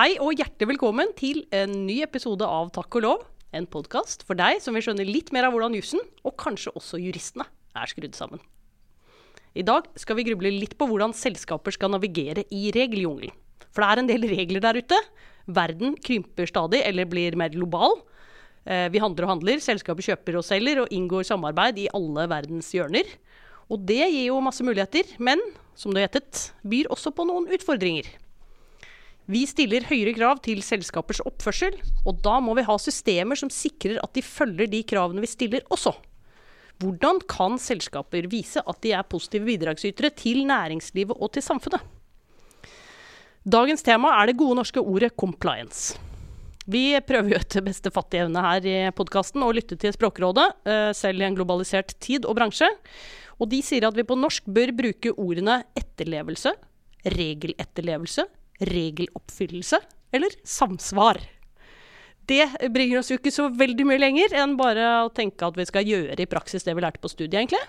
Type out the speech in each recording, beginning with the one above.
Hei og hjertelig velkommen til en ny episode av Takk og lov. En podkast for deg som vil skjønne litt mer av hvordan jussen, og kanskje også juristene, er skrudd sammen. I dag skal vi gruble litt på hvordan selskaper skal navigere i regeljungelen. For det er en del regler der ute. Verden krymper stadig, eller blir mer global. Eh, vi handler og handler, selskaper kjøper og selger, og inngår samarbeid i alle verdens hjørner. Og det gir jo masse muligheter, men som du gjettet, byr også på noen utfordringer. Vi stiller høyere krav til selskapers oppførsel, og da må vi ha systemer som sikrer at de følger de kravene vi stiller også. Hvordan kan selskaper vise at de er positive bidragsytere til næringslivet og til samfunnet? Dagens tema er det gode norske ordet 'compliance'. Vi prøver jo etter beste fattige evne her i podkasten å lytte til Språkrådet, eh, selv i en globalisert tid og bransje. Og de sier at vi på norsk bør bruke ordene etterlevelse, regeletterlevelse, regeloppfyllelse eller samsvar. Det bringer oss jo ikke så veldig mye lenger enn bare å tenke at vi skal gjøre i praksis det vi lærte på studiet, egentlig.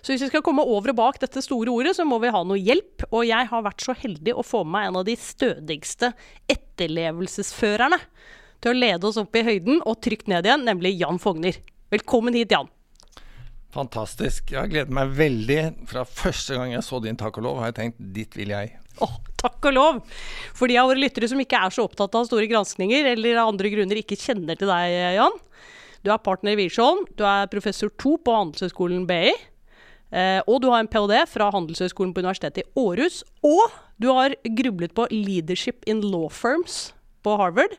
Så hvis vi skal komme over og bak dette store ordet, så må vi ha noe hjelp. Og jeg har vært så heldig å få med meg en av de stødigste etterlevelsesførerne til å lede oss opp i høyden og trygt ned igjen, nemlig Jan Fogner. Velkommen hit, Jan. Fantastisk. Jeg har gledet meg veldig. Fra første gang jeg så din Takk og lov, har jeg tenkt dit vil jeg. Åh, takk og lov! For de av våre lyttere som ikke er så opptatt av store granskninger, eller av andre grunner ikke kjenner til deg, Jan. Du er partner i Wiersholm, du er professor to på Handelshøyskolen BI. Eh, og du har en ph.d. fra Handelshøyskolen på Universitetet i Århus. Og du har grublet på leadership in law firms på Harvard.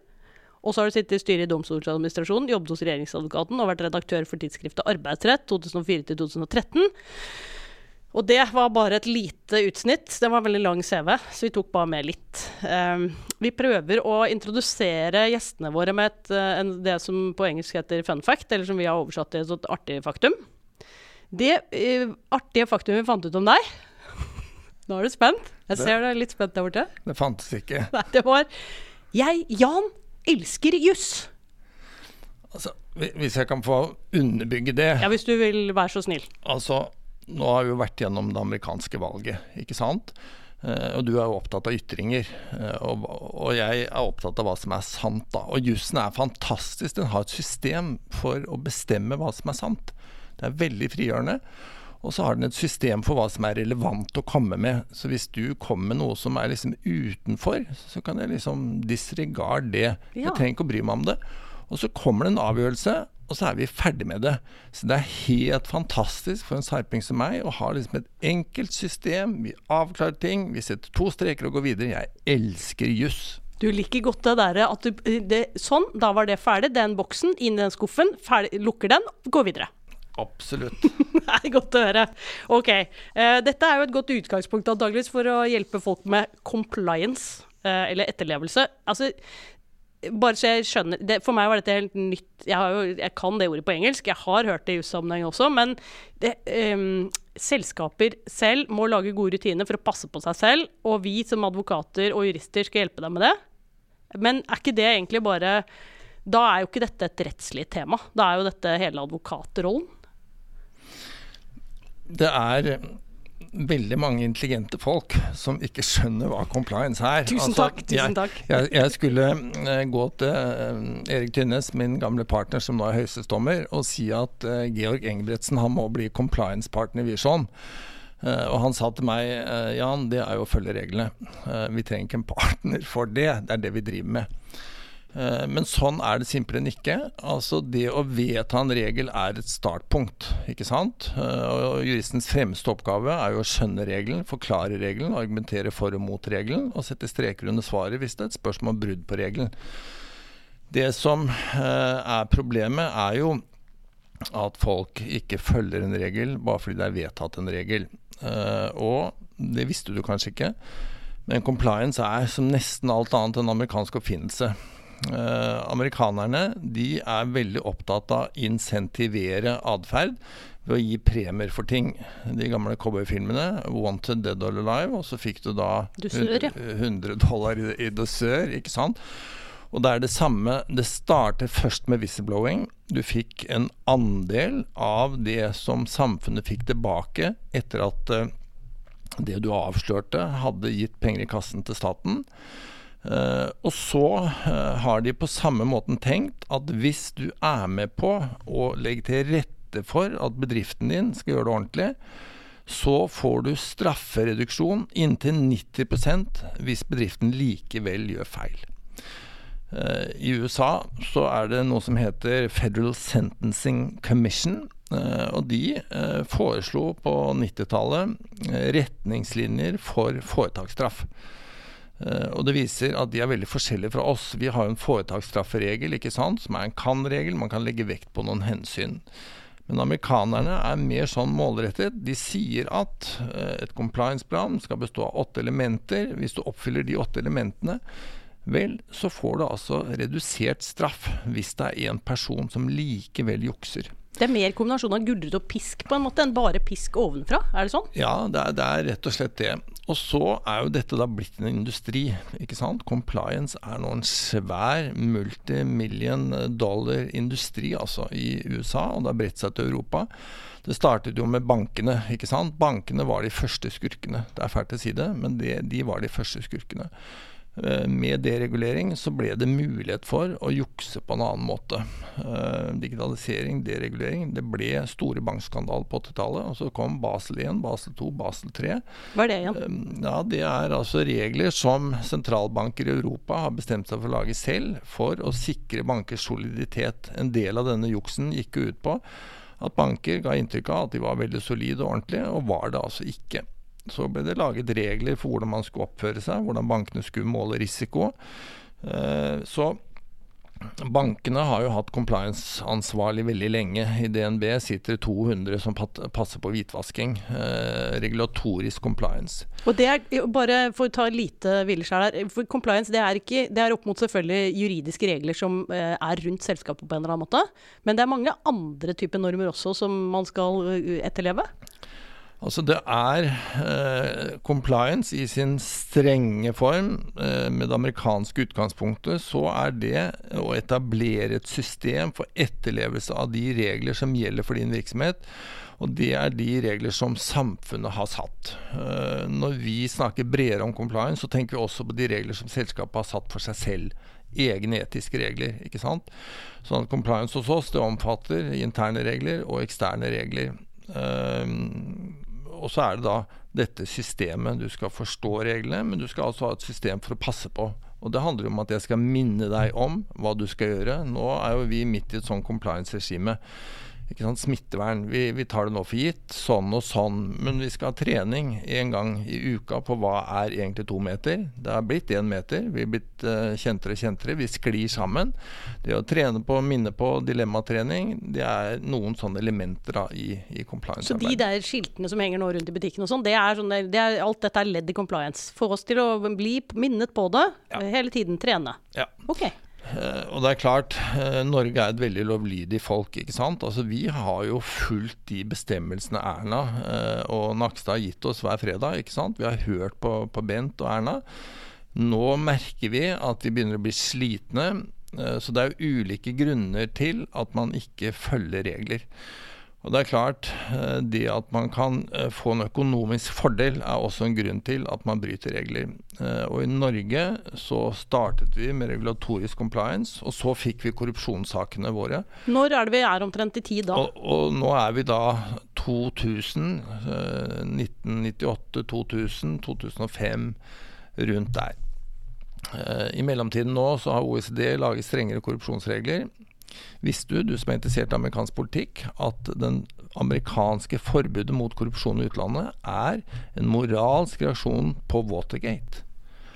Og så har du sittet i styret i Domstoladministrasjonen, jobbet hos regjeringsadvokaten og vært redaktør for tidsskriftet Arbeidsrett 2004 2013. Og det var bare et lite utsnitt. Det var en veldig lang CV, så vi tok bare med litt. Um, vi prøver å introdusere gjestene våre med et, uh, en, det som på engelsk heter fun fact, eller som vi har oversatt til et artig faktum. Det uh, artige faktum vi fant ut om deg Nå er du spent. Jeg ser du er litt spent der borte. Det fantes ikke. Nei, det var Jeg, Jan, elsker juss. Altså, hvis jeg kan få underbygge det Ja, Hvis du vil være så snill. Altså, nå har vi jo vært gjennom det amerikanske valget, ikke sant. Uh, og du er jo opptatt av ytringer. Uh, og, og, jeg er opptatt av hva som er sant. da. Og jussen er fantastisk. Den har et system for å bestemme hva som er sant. Det er veldig frigjørende. Og så har den et system for hva som er relevant å komme med. Så hvis du kommer med noe som er liksom utenfor, så kan jeg liksom disregard det. Ja. Jeg trenger ikke å bry meg om det. Og så kommer det en avgjørelse, og så er vi ferdig med det. Så det er helt fantastisk for en sarping som meg å ha liksom et enkelt system. Vi avklarer ting, vi setter to streker og går videre. Jeg elsker juss. Du liker godt det derre at du det, Sånn, da var det ferdig. Den boksen, inn i den skuffen, ferdig, lukker den, går videre. Absolutt. det er godt å høre. Ok. Uh, dette er jo et godt utgangspunkt antageligvis for å hjelpe folk med compliance, uh, eller etterlevelse. Altså, bare så jeg skjønner det, For meg var dette helt nytt. Jeg, jo, jeg, kan det ordet på engelsk, jeg har hørt det i jussammenheng også. Men det, um, selskaper selv må lage gode rutiner for å passe på seg selv. Og vi som advokater og jurister skal hjelpe dem med det. Men er ikke det egentlig bare Da er jo ikke dette et rettslig tema. Da er jo dette hele advokatrollen. Det er veldig mange intelligente folk som ikke skjønner hva compliance er. Tusen altså, jeg, tusen takk. Jeg, jeg, skulle uh, gå til uh, Erik Tynnes, min gamle partner som nå er høyesterettsdommer, og si at uh, Georg Engebretsen han må bli compliance-partner i Wiersholm. og han sa til meg Jan, det er jo å følge reglene. vi trenger ikke en partner for det. Det er det vi driver med. Eh, men sånn er det simpelthen ikke. Altså Det å vedta en regel er et startpunkt, ikke sant. Eh, og Juristens fremste oppgave er jo å skjønne regelen, forklare regelen, argumentere for og mot regelen, og sette streker under svaret hvis det er et spørsmål om brudd på regelen. Det som eh, er problemet, er jo at folk ikke følger en regel bare fordi det er vedtatt en regel. Og det visste du kanskje ikke, men compliance er som nesten alt annet en amerikansk oppfinnelse. Eh, amerikanerne de er veldig opptatt av å insentivere atferd ved å gi premier for ting. De gamle cowboyfilmene, 'Wanted Dead or Alive', og så fikk du da Dusør, ja. 100 dollar i, i dusør, ikke sant. Og det er det samme Det starter først med whistleblowing. Du fikk en andel av det som samfunnet fikk tilbake etter at uh, det du avslørte, hadde gitt penger i kassen til staten. Uh, og så uh, har de på samme måten tenkt at hvis du er med på å legge til rette for at bedriften din skal gjøre det ordentlig, så får du straffereduksjon inntil 90% hvis bedriften likevel gjør feil. Uh, I USA så er det noe som heter Federal Sentencing Commission. og de foreslo på 90-tallet retningslinjer for foretaksstraff. Uh, og det viser at de er veldig forskjellige fra oss. Vi har jo en foretaksstrafferegel ikke sant, som er en kan-regel. Man kan legge vekt på noen hensyn. Men amerikanerne er mer sånn målrettet. De sier at uh, et compliance-plan skal bestå av åtte elementer. Hvis du oppfyller de åtte elementene, vel, så får du altså redusert straff hvis det er en person som likevel jukser. Det er mer kombinasjon av gulrot og pisk på en måte enn bare pisk ovenfra, er det sånn? Ja, det er, det er rett og slett det. Og så er jo dette da blitt en industri. ikke sant? Compliance er nå en svær multimillion dollar industri altså i USA, og det har bredt seg til Europa. Det startet jo med bankene. ikke sant? Bankene var de første skurkene. Det er fælt å si det, men det, de var de første skurkene. Eh, med deregulering så ble det mulighet for å jukse på en annen måte. Eh, digitalisering, deregulering. Det ble store bankskandaler på 80-tallet. Og så kom Basel 1, Basel 2, Basel 3. Hva er det igjen? Ja, Det er altså regler som sentralbanker i Europa har bestemt seg for å lage selv for å sikre bankers soliditet. En del av denne juksen gikk jo ut på at banker ga inntrykk av at de var veldig solide og ordentlige, og var det altså ikke. Så ble det laget regler for hvordan man skulle oppføre seg, hvordan bankene skulle måle risiko. Eh, så Bankene har jo hatt compliance-ansvarlig veldig lenge. I DNB sitter 200 som passer på hvitvasking. Eh, regulatorisk compliance. Og det er, bare For å ta lite hvileskjær her. for Compliance det er, ikke, det er opp mot selvfølgelig juridiske regler som eh, er rundt selskapet på en eller annen måte. Men det er mange andre typer normer også som man skal etterleve? Altså det er eh, compliance i sin strenge form. Eh, med det amerikanske utgangspunktet så er det å etablere et system for etterlevelse av de regler som gjelder for din virksomhet. Og det er de regler som samfunnet har satt. Eh, når vi snakker bredere om compliance, så tenker vi også på de regler som selskapet har satt for seg selv. Egne etiske regler. ikke sant? Sånn at compliance hos oss det omfatter interne regler og eksterne regler. Uh, og så er det da dette systemet. Du skal forstå reglene, men du skal altså ha et system for å passe på. Og det handler om at jeg skal minne deg om hva du skal gjøre. Nå er jo vi midt i et sånn compliance-regime ikke sant, smittevern. Vi, vi, tar det nå for gitt, sånn og sånn. Men vi skal ha trening en gang i uka på hva er egentlig to meter. Det har blitt én meter. Vi er blitt uh, kjentere og kjentere. Vi sklir sammen. Det å trene på, minne på dilemmatrening, det er noen sånne elementer da, i, i compliance. Så de der skiltene som henger nå rundt i butikken og sånn, det er sånn det er, alt dette er ledd i compliance? Få oss til å bli minnet på det, ja. hele tiden trene? Ja. Ok. Uh, og det er klart, uh, Norge er et veldig lovlydig folk. ikke sant? Altså Vi har jo fulgt de bestemmelsene Erna uh, og Nakstad har gitt oss hver fredag. ikke sant? Vi har hørt på, på Bent og Erna. Nå merker vi at vi begynner å bli slitne. så det er jo ulike grunner til at man ikke følger regler. Og det er klart, eh, det at man kan eh, få en økonomisk fordel er også en grunn til at man bryter regler. Eh, og i Norge så startet vi med regulatorisk compliance, og så fikk vi korrupsjonssakene våre. Når er det vi er omtrent i tid da? Og, og nå er vi da 2000, 1998, 2000, 2005, rundt der. I mellomtiden nå så har OECD laget strengere korrupsjonsregler. Visste du, du som er interessert i amerikansk politikk, at den amerikanske forbudet mot korrupsjon i utlandet er en moralsk reaksjon på Watergate?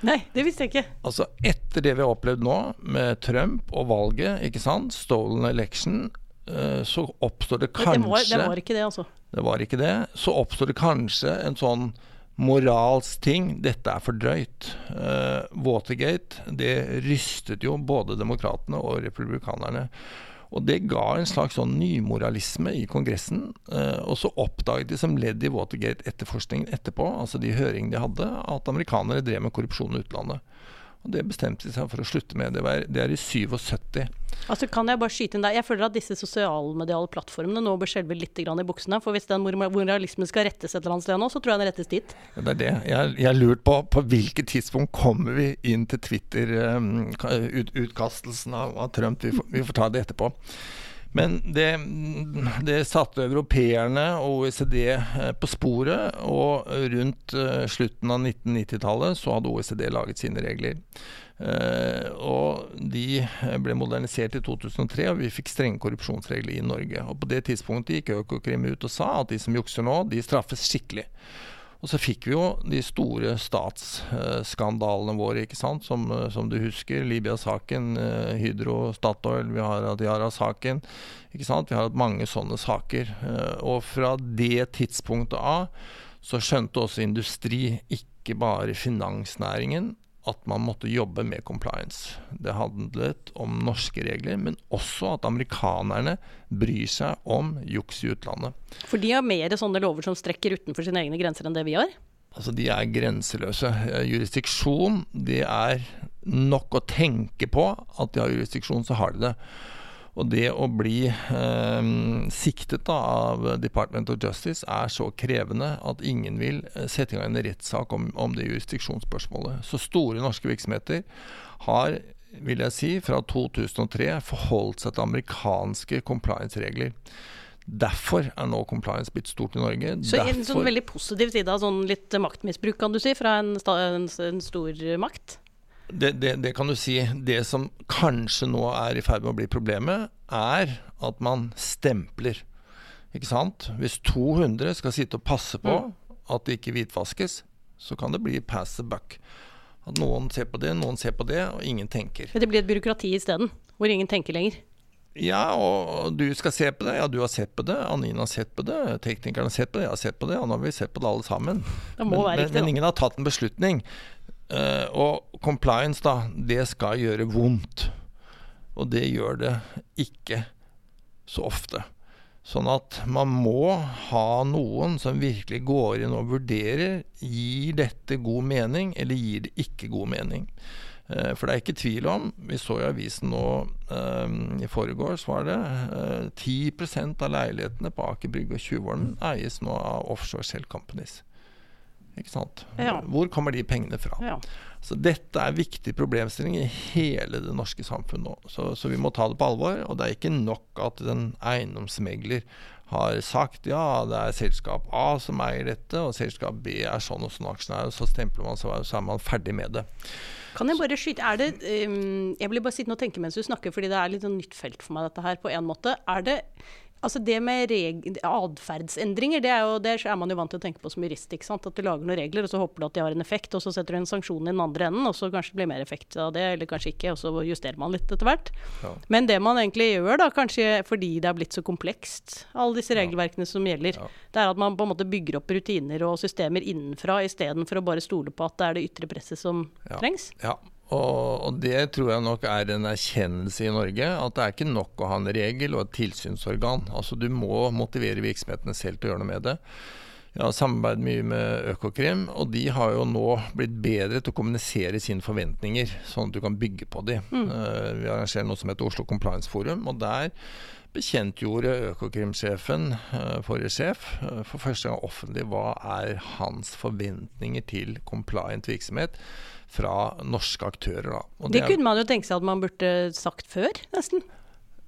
Nei, det visste jeg ikke. Altså Etter det vi har opplevd nå, med Trump og valget, ikke sant, stolen election, eh, så oppstår det kanskje det var, det var ikke det, altså. Det var ikke det. Så oppstår det kanskje en sånn moralsk ting. Dette er for drøyt. Uh, Watergate det rystet jo både demokratene og republikanerne. Og det ga en slags sånn nymoralisme i Kongressen. Uh, og så oppdaget de som ledd i Watergate-etterforskningen etterpå, altså de høringene de hadde, at amerikanere drev med korrupsjon i utlandet. Og Det bestemte de seg for å slutte med. Det, var, det er i 77. Altså kan Jeg bare skyte inn der. Jeg føler at disse sosialmediale plattformene nå bør skjelve litt i buksene. For hvis den moralismen skal rettes et eller annet sted nå, så tror jeg den rettes dit. Ja, det er det. Jeg har lurt på på hvilket tidspunkt kommer vi inn til Twitter-utkastelsen um, av, av, Trump. Vi får, vi får ta det etterpå. Men det, det, satte europeerne og OECD eh, på sporet, og rundt eh, slutten av 1990-tallet så hadde OECD laget sine regler. Uh, og de ble modernisert i 2003, og vi fikk strenge korrupsjonsregler i Norge. Og På det tidspunktet gikk Økokrim ut og sa at de som jukser nå, de straffes skikkelig. Og så fikk vi jo de store statsskandalene våre, ikke sant, som, som du husker. Libya-saken, eh, Hydro, Statoil, vi har Adiara-saken. ikke sant, Vi har hatt mange sånne saker. Eh, og fra det tidspunktet av så skjønte også industri, ikke bare finansnæringen, at man måtte jobbe med compliance. Det handlet om norske regler, men også at amerikanerne bryr seg om juks i utlandet. For de har mer sånne lover som strekker utenfor sine egne grenser enn det vi har? Altså, De er grenseløse. Jurisdiksjon, det er nok å tenke på at de har jurisdiksjon, så har de det. Og det å bli eh, siktet da, av Department of Justice er så krevende at ingen vil eh, sette i gang en rettssak om, om det jurisdiksjonsspørsmålet. Så store norske virksomheter har vil jeg si, fra 2003 forholdt seg til amerikanske compliance-regler. Derfor er nå compliance blitt stort i Norge. Så Derfor... en sånn veldig positiv side av sånn litt maktmisbruk, kan du si, fra en, en, en stor makt? Det, det, det, kan du si. Det som kanskje nå er i ferd med å bli problemet, er at man stempler. Ikke sant? Hvis 200 skal sitte og passe på mm. at det ikke hvitvaskes, så kan det bli pass the buck. At noen ser på det, noen ser på det, og ingen tenker. Men det blir et byråkrati isteden, hvor ingen tenker lenger? Ja, og du skal se på det. Ja, du har sett på det. Anine har sett på det. Teknikerne har sett på det. Jeg har sett på det. Ja, nå har vi sett på det alle sammen. Det men, men, men, ingen har tatt en beslutning. Uh, og compliance, da, det skal gjøre vondt. Og det gjør det ikke så ofte. Sånn at man må ha noen som virkelig går inn og vurderer gir dette god mening, eller gir det ikke god mening. Uh, for det er ikke tvil om, vi så i avisen nå uh, i foregårs, var det uh, 10% av leilighetene på Aker Brygge og Tjuvholmen eies nå av offshore shell companies. Ikke sant? Ja. Hvor kommer de pengene fra? Ja. Så Dette er viktig problemstilling i hele det norske samfunnet nå. Så, så, vi må ta det på alvor. Og det er ikke nok at en eiendomsmegler har sagt ja, det er selskap A som eier dette, og selskap B er sånn og sånn aksjonær, og så stempler man, så, så er man ferdig med det. Kan jeg bare skyte er det, um, Jeg blir bare sittende og tenke mens du snakker, fordi det er litt sånn nytt felt for meg, dette her, på en måte. Er det Altså det med atferdsendringer, det, det er man jo vant til å tenke på som jurist. ikke sant? At du lager noen regler, og så håper du at de har en effekt, og så setter du en sanksjon i den andre enden, og så kanskje det blir mer effekt av det, eller kanskje ikke, og så justerer man litt etter hvert. Ja. Men det man egentlig gjør, da, kanskje fordi det er blitt så komplekst, alle disse regelverkene som gjelder, ja. det er at man på en måte bygger opp rutiner og systemer innenfra, istedenfor å bare stole på at det er det ytre presset som ja. trengs. Ja, og, og, det tror jeg nok er en erkjennelse i Norge, at det er ikke nok å ha en regel og et tilsynsorgan. Altså Du må motivere virksomhetene selv til å gjøre noe med det. Jeg har samarbeidet mye med Økokrim, og de har jo nå blitt bedre til å kommunisere sine forventninger, sånn at du kan bygge på de. Mm. Uh, vi arrangerer noe som heter Oslo Compliance Forum, og der bekjentgjorde Økokrim-sjefen, uh, forrige sjef, uh, for første gang offentlig hva er hans forventninger til compliant virksomhet fra norske aktører. Da. det, det kunne man jo tenke seg at man burde sagt før, nesten.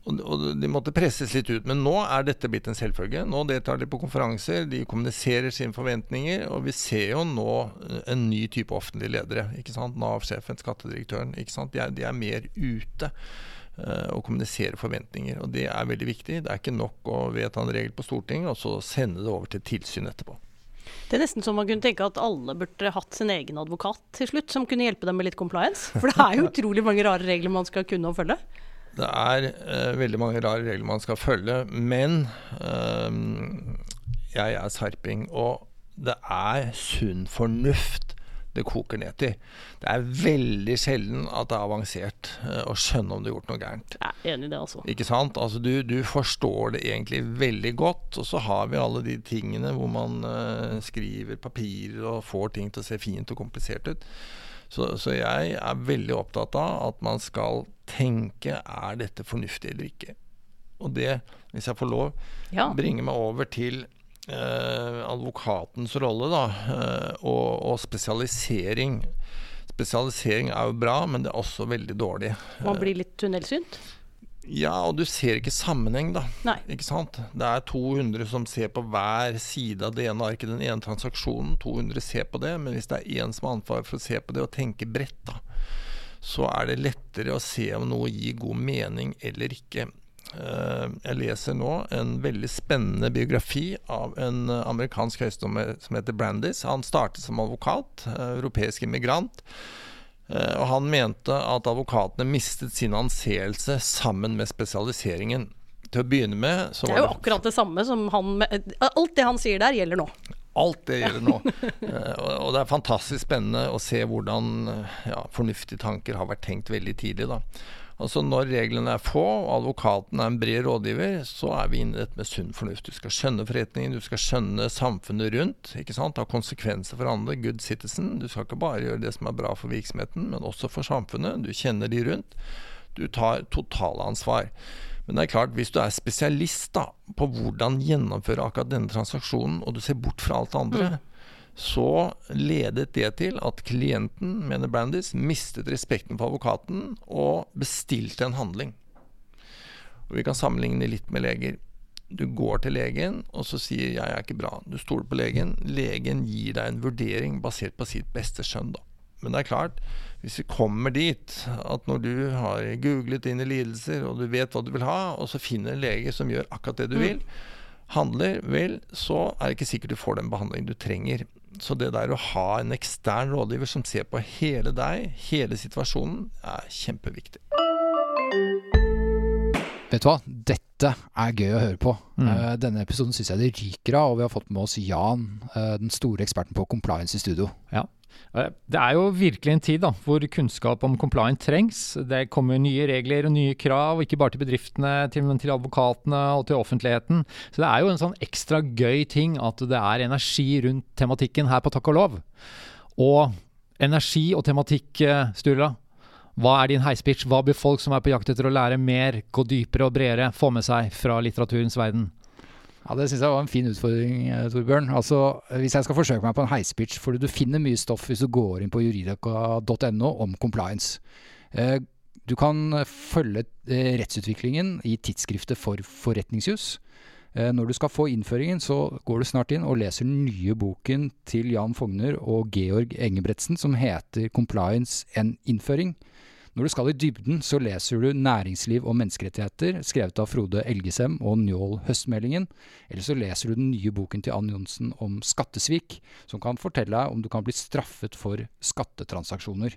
Og, De måtte presses litt ut, men nå er dette blitt en selvfølge. Nå deltar de på konferanser, de kommuniserer sine forventninger, og vi ser jo nå eh, en ny type offentlige ledere. ikke sant? Nav-sjefen, skattedirektøren. De er, de er mer ute og kommunisere forventninger. og Det er veldig viktig. Det er ikke nok å vedta en regel på Stortinget og så sende det over til tilsyn etterpå. Det er nesten som man kunne tenke at alle burde hatt sin egen advokat til slutt, som kunne hjelpe dem med litt compliance. For det er jo utrolig mange rare regler man skal kunne og følge. Det er uh, veldig mange rare regler man skal følge, men uh, jeg er sarping. Og det er sunn fornuft det koker ned til. Det er veldig sjelden at det er avansert uh, å skjønne om du har gjort noe gærent. Jeg er enig i det, altså. Ikke sant? Altså, du, du, forstår det egentlig veldig godt, og så har vi alle de tingene hvor man uh, skriver papirer og får ting til å se fint og komplisert ut. Så, så, jeg er veldig opptatt av at man skal tenke er dette fornuftig eller ikke. Og det, hvis jeg får lov, ja. bringer meg over til eh, advokatens rolle, da, eh, og, og, spesialisering. Spesialisering er jo bra, men det er også veldig dårlig. Man blir litt tunnelsynt? Ja, og du ser ikke sammenheng, da. Nei. Ikke sant? Det er 200 som ser på hver side av det ene arket, den ene transaksjonen. 200 ser på det, men hvis det er én som har ansvar for å se på det og tenke bredt, da, så er det lettere å se om noe gir god mening eller ikke. Eh, jeg leser nå en veldig spennende biografi av en amerikansk høyestedommer som heter Brandis. Han startet som advokat, eh, europeisk immigrant. Eh, og han mente at advokatene mistet sin anseelse sammen med spesialiseringen. Til å begynne med så Det er jo akkurat det samme som han Alt det han sier der, gjelder nå. Alt det gjelder nå. Eh, og det er fantastisk spennende å se hvordan ja, fornuftige tanker har vært tenkt veldig tidlig. da. Altså Når reglene er få, og advokaten er en bred rådgiver, så er vi inne i dette med sunn fornuft. Du skal skjønne forretningen, du skal skjønne samfunnet rundt. ikke sant? Ha konsekvenser for andre. Good citizen. Du skal ikke bare gjøre det som er bra for virksomheten, men også for samfunnet. Du kjenner de rundt. Du tar totalansvar. Men det er klart, hvis du er spesialist da, på hvordan gjennomføre akkurat denne transaksjonen, og du ser bort fra alt det andre, mm så ledet det til at klienten, mener Brandis, mistet respekten for advokaten og bestilte en handling. Og Vi kan sammenligne litt med leger. Du går til legen, og så sier 'jeg er ikke bra'. Du stoler på legen. Legen gir deg en vurdering basert på sitt beste skjønn. da. Men det er klart, hvis vi kommer dit at når du har googlet dine lidelser, og du vet hva du vil ha, og så finner en lege som gjør akkurat det du mm. vil, handler, vel, så er det ikke sikkert du får den behandlingen du trenger. Så det der å ha en ekstern rådgiver som ser på hele deg, hele situasjonen, er kjempeviktig. Vet du hva, dette er gøy å høre på. Mm. Uh, denne episoden syns jeg det ryker av, og vi har fått med oss Jan, uh, den store eksperten på compliance i studio. Ja, det er jo virkelig en tid da, hvor kunnskap om compliant trengs. Det kommer nye regler og nye krav, ikke bare til bedriftene, men til advokatene og til offentligheten. Så det er jo en sånn ekstra gøy ting at det er energi rundt tematikken her på Takk og lov. Og energi og tematikk, eh, Sturla. Hva er din heispitch? Hva bør folk som er på jakt etter å lære mer, gå dypere og bredere, få med seg fra litteraturens verden? Ja, Det syns jeg var en fin utfordring, eh, Torbjørn. Altså, Hvis jeg skal forsøke meg på en heispitch, for du finner mye stoff hvis du går inn på juridika.no om compliance. Eh, du kan følge eh, rettsutviklingen i tidsskriftet for forretningsjus. Når du skal få innføringen, så går du snart inn og leser den nye boken til Jan Fogner og Georg Engebretsen som heter 'Compliance en innføring'. Når du skal i dybden, så leser du Næringsliv og menneskerettigheter, skrevet av Frode Elgesem og Njål Høstmeldingen. Eller så leser du den nye boken til Ann Johnsen om skattesvik, som kan fortelle deg om du kan bli straffet for skattetransaksjoner.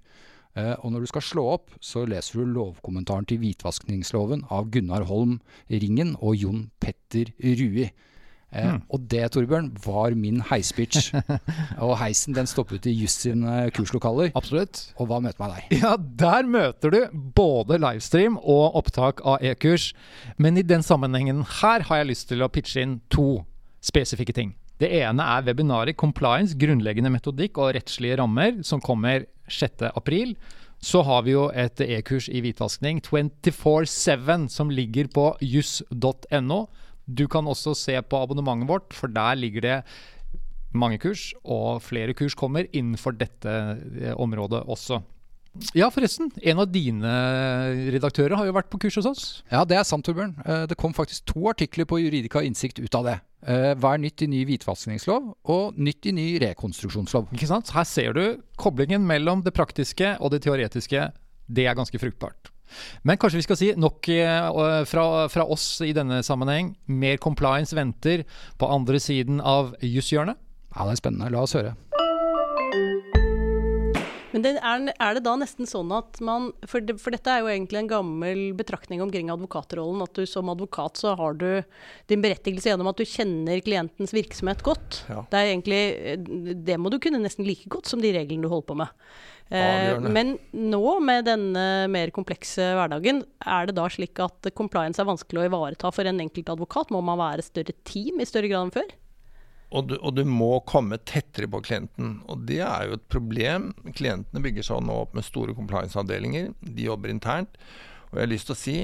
Uh, og når du skal slå opp, så leser du lovkommentaren til hvitvaskningsloven av Gunnar Holm Ringen og Jon Petter Rui. Eh, mm. Og det, Torbjørn, var min heispitch. og heisen den stoppet i Juss sine kurslokaler. Absolutt. Og hva møter meg der? Ja, Der møter du både livestream og opptak av e-kurs. Men i den sammenhengen her har jeg lyst til å pitche inn to spesifikke ting. Det ene er webinaret Compliance, grunnleggende metodikk og rettslige rammer, som kommer 6.4. Så har vi jo et e-kurs i hvitvaskning, 24-7, som ligger på juss.no. Du kan også se på abonnementet vårt, for der ligger det mange kurs, og flere kurs kommer innenfor dette eh, området også. Ja, forresten. En av dine redaktører har jo vært på kurs hos oss. Ja, det er sant, Torbjørn. Eh, det kom faktisk to artikler på Juridika Innsikt ut av det. Eh, hva er nytt i ny hvitvaskingslov, og nytt i ny rekonstruksjonslov. Ikke sant? Her ser du koblingen mellom det praktiske og det teoretiske. Det er ganske fruktbart. Men kanskje vi skal si nok eh, fra, fra oss i denne sammenheng. Mer compliance venter på andre siden av jusshjørnet. Ja, det er spennende. La oss høre. Men det er, er, det da nesten sånn at man for, det, for, dette er jo egentlig en gammel betraktning omkring advokatrollen. At du som advokat så har du din berettigelse gjennom at du kjenner klientens virksomhet godt. Ja. Det er egentlig Det må du kunne nesten like godt som de reglene du holder på med. Eh, men nå, med denne mer komplekse hverdagen, er det da slik at compliance er vanskelig å ivareta for en enkelt advokat? Må man være større team i større grad enn før? og, du, og, du, må komme tettere på klienten. Og det er jo et problem. Klientene bygger seg nå opp med store compliance-avdelinger. De jobber internt. Og jeg har lyst til å si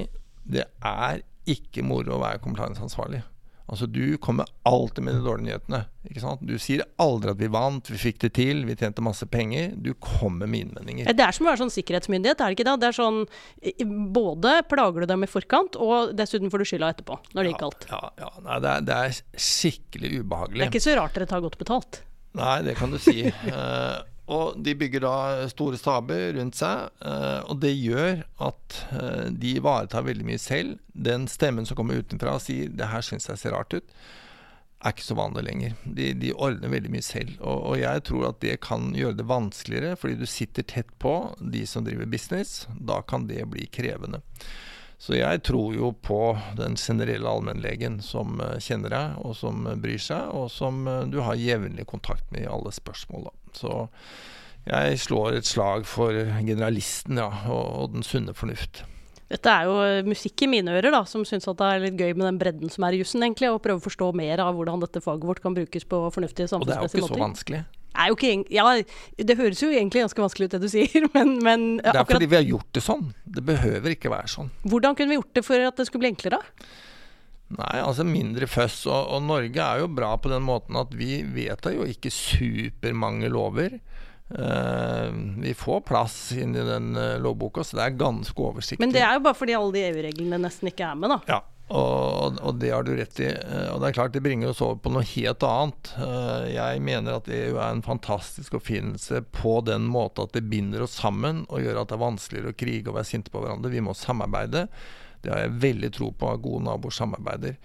det er ikke moro å være compliance-ansvarlig. Altså Du kommer alltid med de dårlige nyhetene. Ikke sant? Du sier aldri at vi vant, vi fikk det til, vi tjente masse penger. Du kommer med innvendinger. Det er som å være sånn sikkerhetsmyndighet, er det ikke det? Det er sånn Både plager du dem i forkant, og dessuten får du skylda etterpå, når det gikk galt. Ja, ja, Nei, det, er, det er skikkelig ubehagelig. Det er ikke så rart dere tar godt betalt. Nei, det kan du si. Og de bygger da store staber rundt seg, eh, og det gjør at eh, de ivaretar veldig mye selv. Den stemmen som kommer utenfra og sier 'det her syns jeg ser rart ut', er ikke så vanlig lenger. De, de ordner veldig mye selv. Og, og, jeg tror at det kan gjøre det vanskeligere, fordi du sitter tett på de som driver business. Da kan det bli krevende. Så jeg tror jo på den generelle allmennlegen som uh, kjenner deg, og som bryr seg, og som du har jevnlig kontakt med i alle spørsmål. Da. Så jeg slår et slag for generalisten ja, og, den sunne fornuft. Dette er jo musikk i mine ører, da, som syns det er litt gøy med den bredden som er i jussen, egentlig, og prøve å forstå mer av hvordan dette faget vårt kan brukes på fornuftige samfunnsmessige måter. Og det er jo ikke så vanskelig ikke Ja, det høres jo egentlig ganske vanskelig ut det du sier, men, men Det er akkurat, fordi vi har gjort det sånn. Det behøver ikke være sånn. Hvordan kunne vi gjort det for at det skulle bli enklere? Nei, altså mindre føss. Og, og, Norge er jo bra på den måten at vi vedtar jo ikke supermange lover. Uh, vi får plass inn i den uh, lovboka, så det er ganske oversiktlig. Men det er jo bare fordi alle de EU-reglene nesten ikke er med, da. Ja, og, og, det har du rett i. Eh, og det er klart det bringer oss over på noe helt annet. Eh, jeg mener at EU er en fantastisk oppfinnelse på den måte at det binder oss sammen og gjør at det er vanskeligere å krige og være sinte på hverandre. Vi må samarbeide. Det har jeg veldig tro på at gode naboer samarbeider.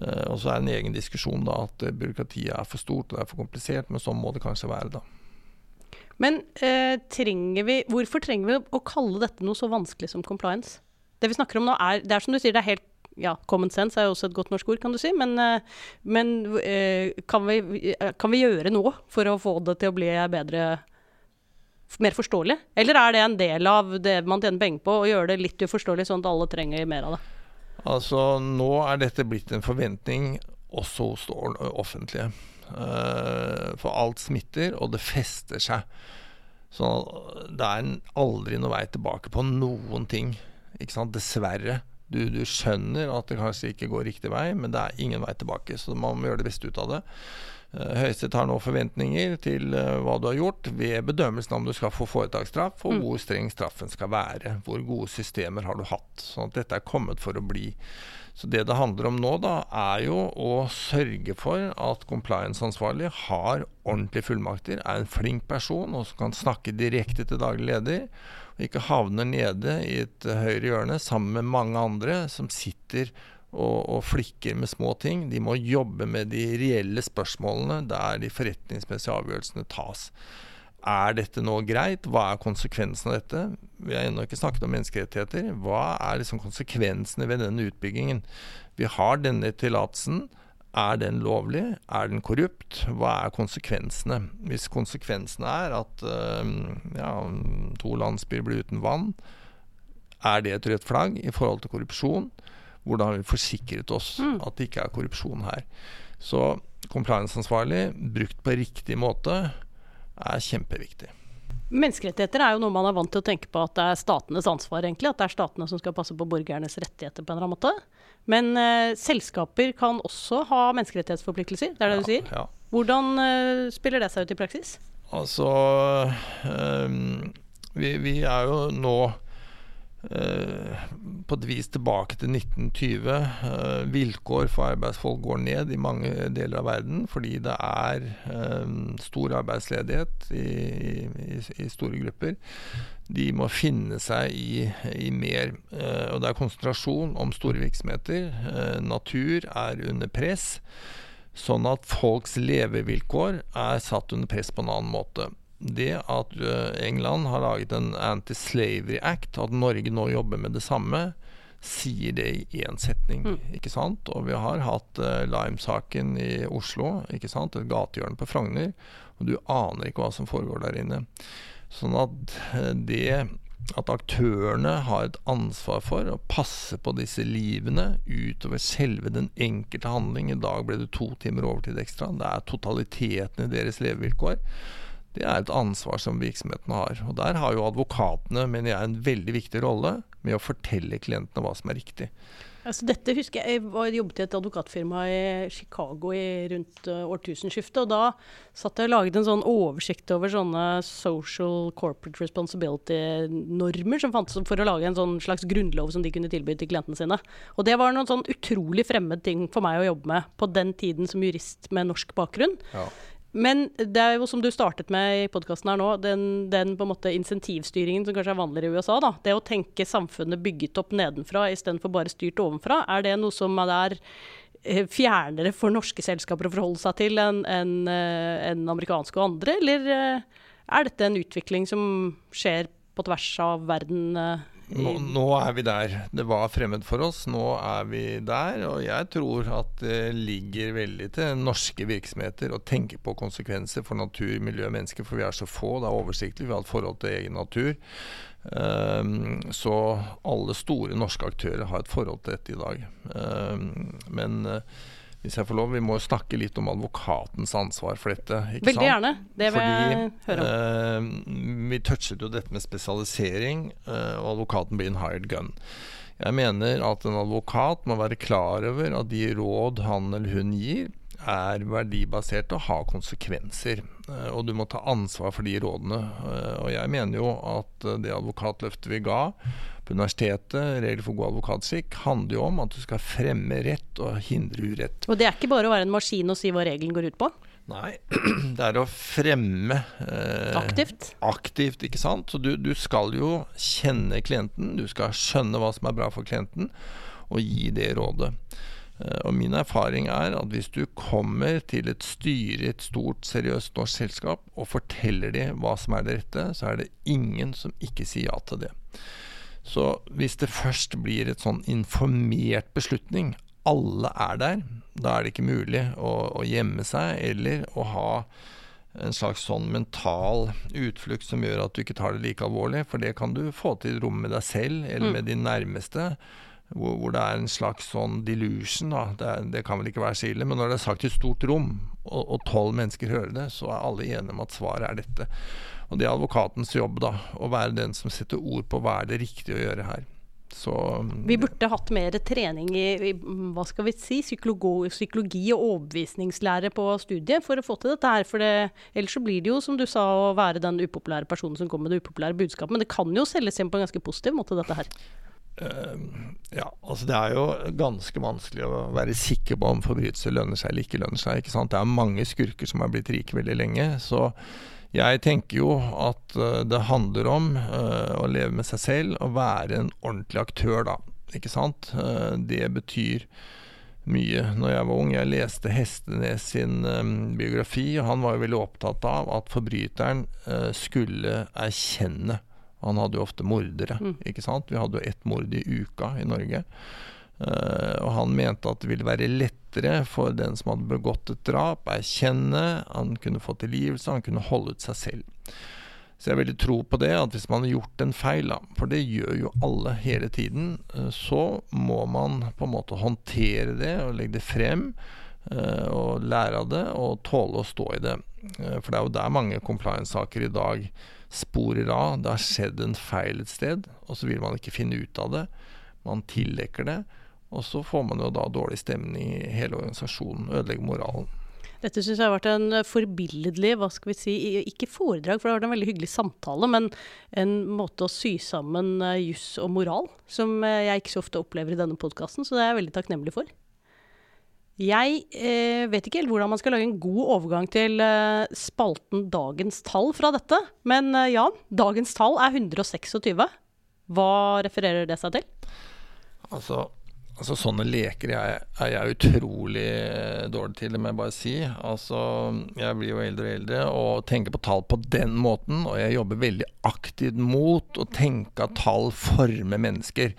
Eh, og så er det en egen diskusjon da at byråkratiet er for stort og det er for komplisert, men sånn må det kanskje være, da. Men eh, trenger vi, hvorfor trenger vi å kalle dette noe så vanskelig som compliance? Det vi snakker om nå er, det er som du sier, det er helt ja, common sense er jo også et godt norsk ord, kan du si. Men, eh, men eh, kan, vi, eh, kan, vi, gjøre noe for å få det til å bli bedre mer forståelig? Eller er det en del av det man tjener penger på, å gjøre det litt uforståelig, sånn at alle trenger mer av det? Altså, nå er dette blitt en forventning også hos det offentlige. For alt smitter, og det fester seg. Så det er aldri noe vei tilbake på noen ting. Ikke sant? Dessverre. Du, du, skjønner at det kanskje ikke går riktig vei, men det er ingen vei tilbake. Så man må gjøre det beste ut av det. Uh, Høyesterett har nå forventninger til uh, hva du har gjort ved bedømmelsen om du skal få foretaksstraff, og mm. hvor streng straffen skal være. Hvor gode systemer har du hatt. Sånn at dette er kommet for å bli. Så det det handler om nå, da, er jo å sørge for at compliance-ansvarlig har ordentlige fullmakter, er en flink person og som kan snakke direkte til daglig leder og ikke havner nede i et høyre hjørne sammen med mange andre som sitter og, og, flikker med små ting. De må jobbe med de reelle spørsmålene der de forretningsmessige avgjørelsene tas. Er dette nå greit? Hva er konsekvensen av dette? Vi har ennå ikke snakket om menneskerettigheter. Hva er liksom konsekvensene ved denne utbyggingen? Vi har denne tillatelsen. Er den lovlig? Er den korrupt? Hva er konsekvensene? Hvis konsekvensene er at uh, ja, to landsbyer blir uten vann, er det et rødt flagg i forhold til korrupsjon? Hvordan har vi forsikret oss mm. at det ikke er korrupsjon her? Så compliance-ansvarlig, brukt på riktig måte, er kjempeviktig. Menneskerettigheter er jo noe man er vant til å tenke på at det er statenes ansvar, egentlig. At det er statene som skal passe på borgernes rettigheter på en eller annen måte. Men uh, selskaper kan også ha menneskerettighetsforpliktelser, det er det ja, du sier? Ja. Hvordan uh, spiller det seg ut i praksis? Altså um, vi, vi, er jo nå Eh, på et vis tilbake til 1920. Eh, vilkår for arbeidsfolk går ned i mange deler av verden fordi det er eh, stor arbeidsledighet i, i, i, store grupper. De må finne seg i, i mer. og det er konsentrasjon om store virksomheter. natur er under press. Sånn at folks levevilkår er satt under press på en annen måte det at eh, England har laget en Anti-Slavery Act, at Norge nå jobber med det samme, sier det i én setning. Mm. ikke sant? Og vi har hatt uh, Lime-saken i Oslo, ikke sant? et gatehjørne på Frogner, og du aner ikke hva som foregår der inne. Sånn at uh, det at aktørene har et ansvar for å passe på disse livene utover selve den enkelte handling. I dag ble det to timer overtid ekstra. Det er totaliteten i deres levevilkår. Det er et ansvar som virksomhetene har. Og Der har jo advokatene mener jeg, en veldig viktig rolle med å fortelle klientene hva som er riktig. Altså, dette husker Jeg jeg var- jobbet i et advokatfirma i Chicago i rundt uh, årtusenskiftet. og Da satt jeg og laget en sånn oversikt over sånne social corporate responsibility-normer som fantes for å lage en sånn slags grunnlov som de kunne tilby til klientene sine. Og det var noen sånn utrolig fremmed ting for meg å jobbe med på den tiden som jurist med norsk bakgrunn. Ja. Men det er jo som du startet med i podkasten her nå, den, den på en måte insentivstyringen som kanskje er vanligere i USA. da, Det å tenke samfunnet bygget opp nedenfra istedenfor bare styrt ovenfra, er det noe som er eh, fjernere for norske selskaper å forholde seg til enn en, en amerikanske og andre, eller eh, er dette en utvikling som skjer på tvers av verden? Nå, nå er vi der. Det var fremmed for oss, nå er vi der. Og jeg tror at det ligger veldig til norske virksomheter å tenke på konsekvenser for natur, miljø og mennesker, for vi er så få. Det er oversiktlig, vi har et forhold til egen natur. Ehm, så alle store norske aktører har et forhold til dette i dag. Ehm, men eh, hvis jeg får lov, vi må snakke litt om advokatens ansvar for dette. ikke Veldig sant? gjerne. Det vil jeg høre om. eh, vi touchet jo dette med spesialisering, eh, og advokaten blir en hired gun. Jeg mener at en advokat må være klar over at de råd han eller hun gir, er verdibasert og har konsekvenser. Eh, og du må ta ansvar for de rådene. Eh, og jeg mener jo at eh, det advokatløftet vi ga på universitetet, regler for god advokatskikk, handler jo om at du skal fremme rett og hindre urett. Og det er ikke bare å være en maskin og si hva regelen går ut på. Nei, det er å fremme eh, Aktivt. aktivt, ikke sant. Så du, du skal jo kjenne klienten, du skal skjønne hva som er bra for klienten, og gi det rådet. Eh, Og min erfaring er at hvis du kommer til et styre i et stort, seriøst norsk selskap og forteller dem hva som er det rette, så er det ingen som ikke sier ja til det. Så hvis det først blir et sånn informert beslutning, alle er der, da er det ikke mulig å, å gjemme seg eller å ha en slags sånn mental utflukt som gjør at du ikke tar det like alvorlig, for det kan du få til i rom med deg selv eller Mm. med de nærmeste. Hvor, hvor det er en slags sånn delusion, da. Det, det kan vel ikke være så ille. Men når det er sagt i et stort rom, og tolv mennesker hører det, så er alle enige om at svaret er dette. Og det er advokatens jobb, da. Å være den som setter ord på hva er det riktige å gjøre her. Så Vi burde hatt mer trening i, i hva skal vi si, psykologi, psykologi og overbevisningslære på studiet for å få til dette her. For det, ellers så blir det jo, som du sa, å være den upopulære personen som kommer med det upopulære budskapet. Men det kan jo selges igjen på en ganske positiv måte, dette her. Eh, ja, altså det er jo ganske vanskelig å være sikker på om forbrytelser lønner seg eller ikke lønner seg. ikke sant? Det er mange skurker som har blitt rike veldig lenge. Så jeg tenker jo at eh, det handler om eh, å leve med seg selv og være en ordentlig aktør, da. Ikke sant? Det betyr mye. Når jeg var ung, jeg leste Hestenes sin biografi, og han var jo veldig opptatt av at forbryteren skulle erkjenne. Han hadde jo ofte mordere, Mm. ikke sant. Vi hadde jo ett mord i uka i Norge. Uh, og han mente at det ville være lettere for den som hadde begått et drap, erkjenne, han kunne få tilgivelse, han kunne holde ut seg selv. Så jeg vil tro på det, at hvis man har gjort en feil, da, for det gjør jo alle hele tiden, uh, så må man på en måte håndtere det og legge det frem. Eh, Og lære av det og tåle å stå i det. Eh, For det er jo der mange compliance-saker i dag sporer av. Det har skjedd en feil et sted, og så vil man ikke finne ut av det. Man tildekker det. Og så får man jo da dårlig stemning i hele organisasjonen, ødelegger moralen. Dette syns jeg har vært en eh, forbilledlig, hva skal vi si, ikke foredrag, for det har vært en veldig hyggelig samtale, men en måte å sy sammen eh, juss og moral, som eh, jeg ikke så ofte opplever i denne podkasten, så det er jeg veldig takknemlig for. Jeg eh, vet ikke helt hvordan man skal lage en god overgang til eh, spalten Dagens tall fra dette, men eh, Jan, dagens tall er 126. Hva refererer det seg til? Altså, altså sånne leker jeg, er jeg utrolig eh, dårlig til, det må jeg bare si. Altså, jeg blir jo eldre og eldre og tenker på tall på den måten, og jeg jobber veldig aktivt mot å tenke at tall former mennesker.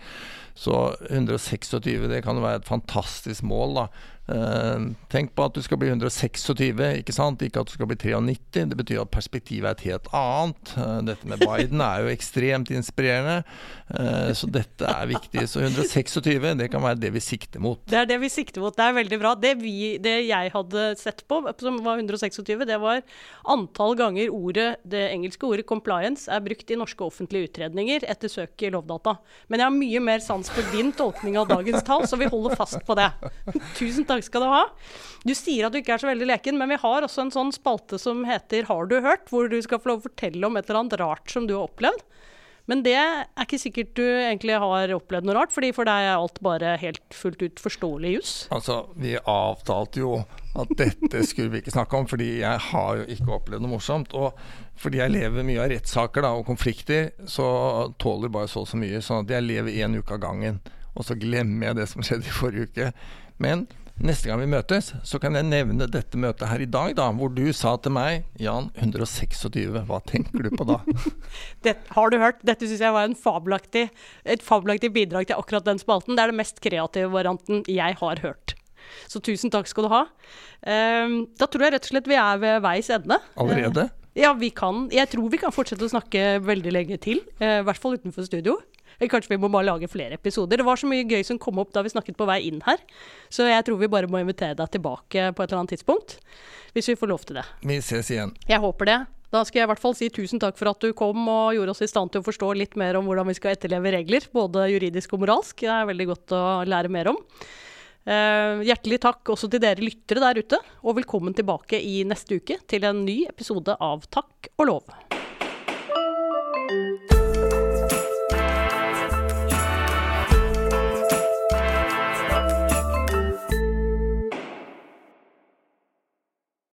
Så 126, det kan jo være et fantastisk mål, da. Uh, tenk på at du skal bli 126, ikke sant? Ikke at du skal bli 93. Det betyr at perspektivet er et helt annet. Uh, dette med Biden er jo ekstremt inspirerende, uh, så dette er viktig. Så 126, det kan være det vi sikter mot. Det er det vi sikter mot. Det er veldig bra. Det, vi, det jeg hadde sett på, som var 126, det var antall ganger ordet, det engelske ordet 'compliance' er brukt i norske offentlige utredninger etter søk i Lovdata. Men jeg har mye mer sans for din tolkning av dagens tall, så vi holder fast på det. Tusen takk takk skal du ha. Du sier at du ikke er så veldig leken, men vi har også en sånn spalte som heter Har du hørt? Hvor du skal få lov å fortelle om et eller annet rart som du har opplevd. Men det er ikke sikkert du egentlig har opplevd noe rart, fordi for deg er alt bare helt fullt ut forståelig juss. Altså, vi avtalte jo at dette skulle vi ikke snakke om, fordi jeg har jo ikke opplevd noe morsomt. Og fordi jeg lever mye av rettssaker og konflikter, så tåler bare så og så mye. Sånn at jeg lever én uke av gangen. Og så glemmer jeg det som skjedde i forrige uke. Men Neste gang vi møtes, så kan jeg nevne dette møtet her i dag, da, hvor du sa til meg Jan, 126, hva tenker du på da? det, har du hørt? Dette syns jeg var fabelaktig, et fabelaktig bidrag til akkurat den spalten. Det er den mest kreative varianten jeg har hørt. Så tusen takk skal du ha. Um, da tror jeg rett og slett vi er ved veis ende. Allerede? Uh, ja, vi kan. Jeg tror vi kan fortsette å snakke veldig lenge til. Uh, I hvert fall utenfor studio. Kanskje vi må bare lage flere episoder. Det var så mye gøy som kom opp da vi snakket på vei inn her. Så jeg tror vi bare må invitere deg tilbake på et eller annet tidspunkt. Hvis vi får lov til det. Vi ses igjen. Jeg håper det. Da skal jeg i hvert fall si tusen takk for at du kom og gjorde oss i stand til å forstå litt mer om hvordan vi skal etterleve regler, både juridisk og moralsk. Det er veldig godt å lære mer om. Eh, hjertelig takk også til dere lyttere der ute, og velkommen tilbake i neste uke til en ny episode av Takk og lov.